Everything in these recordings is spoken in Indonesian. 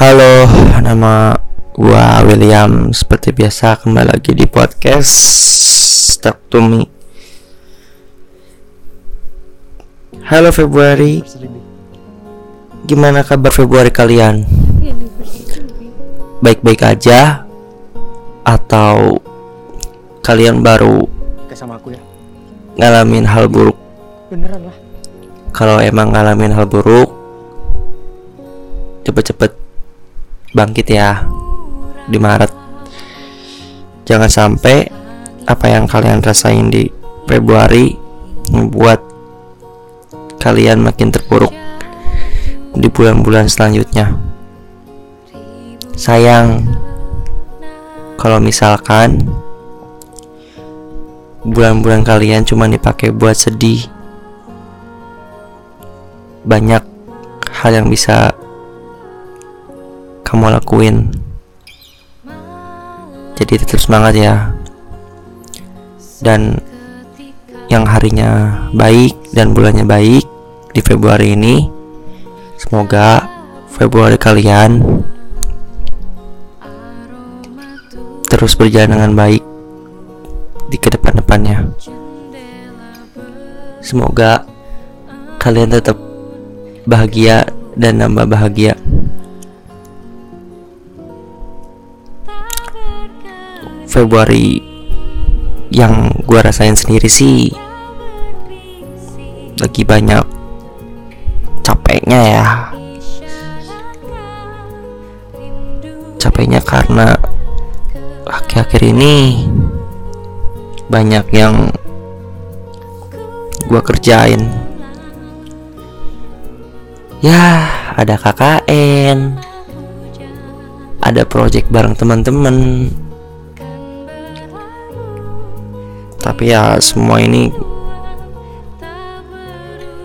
Halo, nama gua William. Seperti biasa kembali lagi di podcast Talk to Me. Halo Februari, gimana kabar Februari kalian? Baik-baik aja atau kalian baru sama aku ya ngalamin hal buruk? Beneran lah Kalau emang ngalamin hal buruk, cepet-cepet bangkit ya di Maret. Jangan sampai apa yang kalian rasain di Februari membuat kalian makin terpuruk di bulan-bulan selanjutnya. Sayang kalau misalkan bulan-bulan kalian cuma dipakai buat sedih. Banyak hal yang bisa kamu lakuin. Jadi tetap semangat ya. Dan yang harinya baik dan bulannya baik di Februari ini semoga Februari kalian terus berjalan dengan baik di ke depan-depannya. Semoga kalian tetap bahagia dan nambah bahagia. Februari yang gua rasain sendiri sih lagi banyak capeknya ya. Capeknya karena akhir-akhir ini banyak yang gua kerjain. Ya ada KKN ada project bareng teman-teman tapi ya semua ini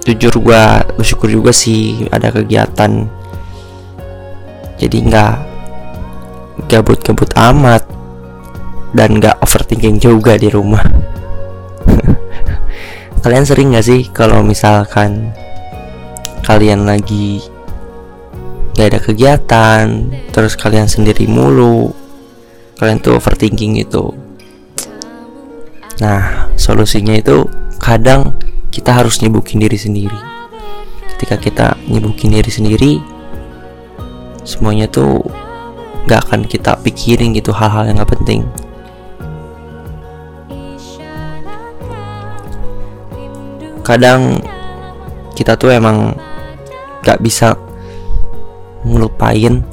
jujur gua bersyukur juga sih ada kegiatan. Jadi nggak gabut-gabut amat dan nggak overthinking juga di rumah. Kalian sering nggak sih kalau misalkan kalian lagi nggak ada kegiatan terus kalian sendiri mulu kalian tuh overthinking itu Nah, solusinya itu kadang kita harus nyibukin diri sendiri. Ketika kita nyibukin diri sendiri, semuanya tuh gak akan kita pikirin gitu hal-hal yang gak penting. Kadang kita tuh emang gak bisa ngelupain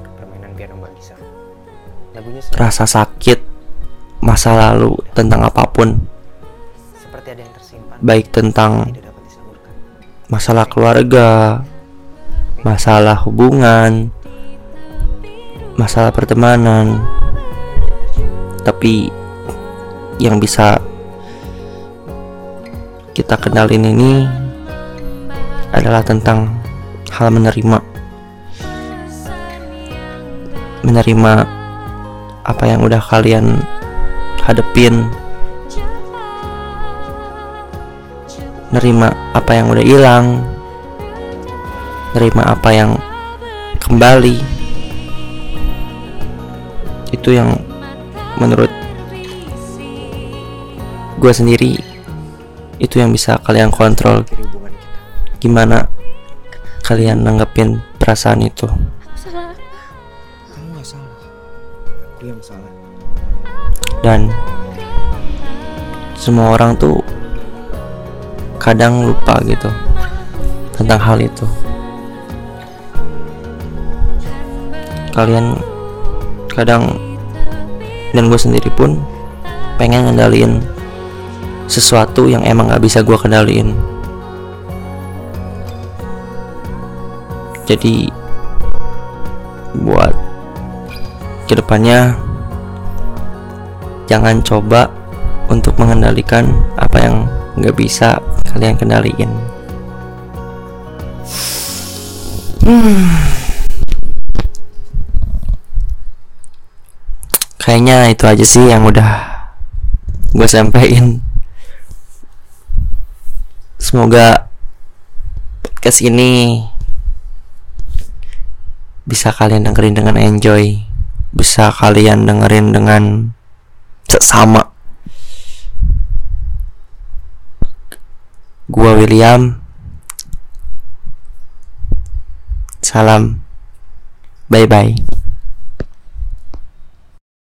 rasa sakit masa lalu tentang apa pun baik tentang masalah keluarga, masalah hubungan, masalah pertemanan. Tapi yang bisa kita kenalin ini adalah tentang hal menerima. Menerima apa yang udah kalian hadepin nerima apa yang udah hilang nerima apa yang kembali. Itu yang menurut gue sendiri itu yang bisa kalian kontrol. Gimana kalian nanggepin perasaan itu? Dan semua orang tuh kadang lupa gitu tentang hal itu. Kalian kadang dan gue sendiri pun pengen ngendaliin sesuatu yang emang gak bisa gue kendaliin. Jadi buat ke depannya jangan coba untuk mengendalikan apa yang nggak bisa kalian kendaliin. Hmm. Kayaknya itu aja sih yang udah gue sampein. Semoga podcast ini bisa kalian dengerin dengan enjoy bisa kalian dengerin dengan seksama gua William. Salam. Bye bye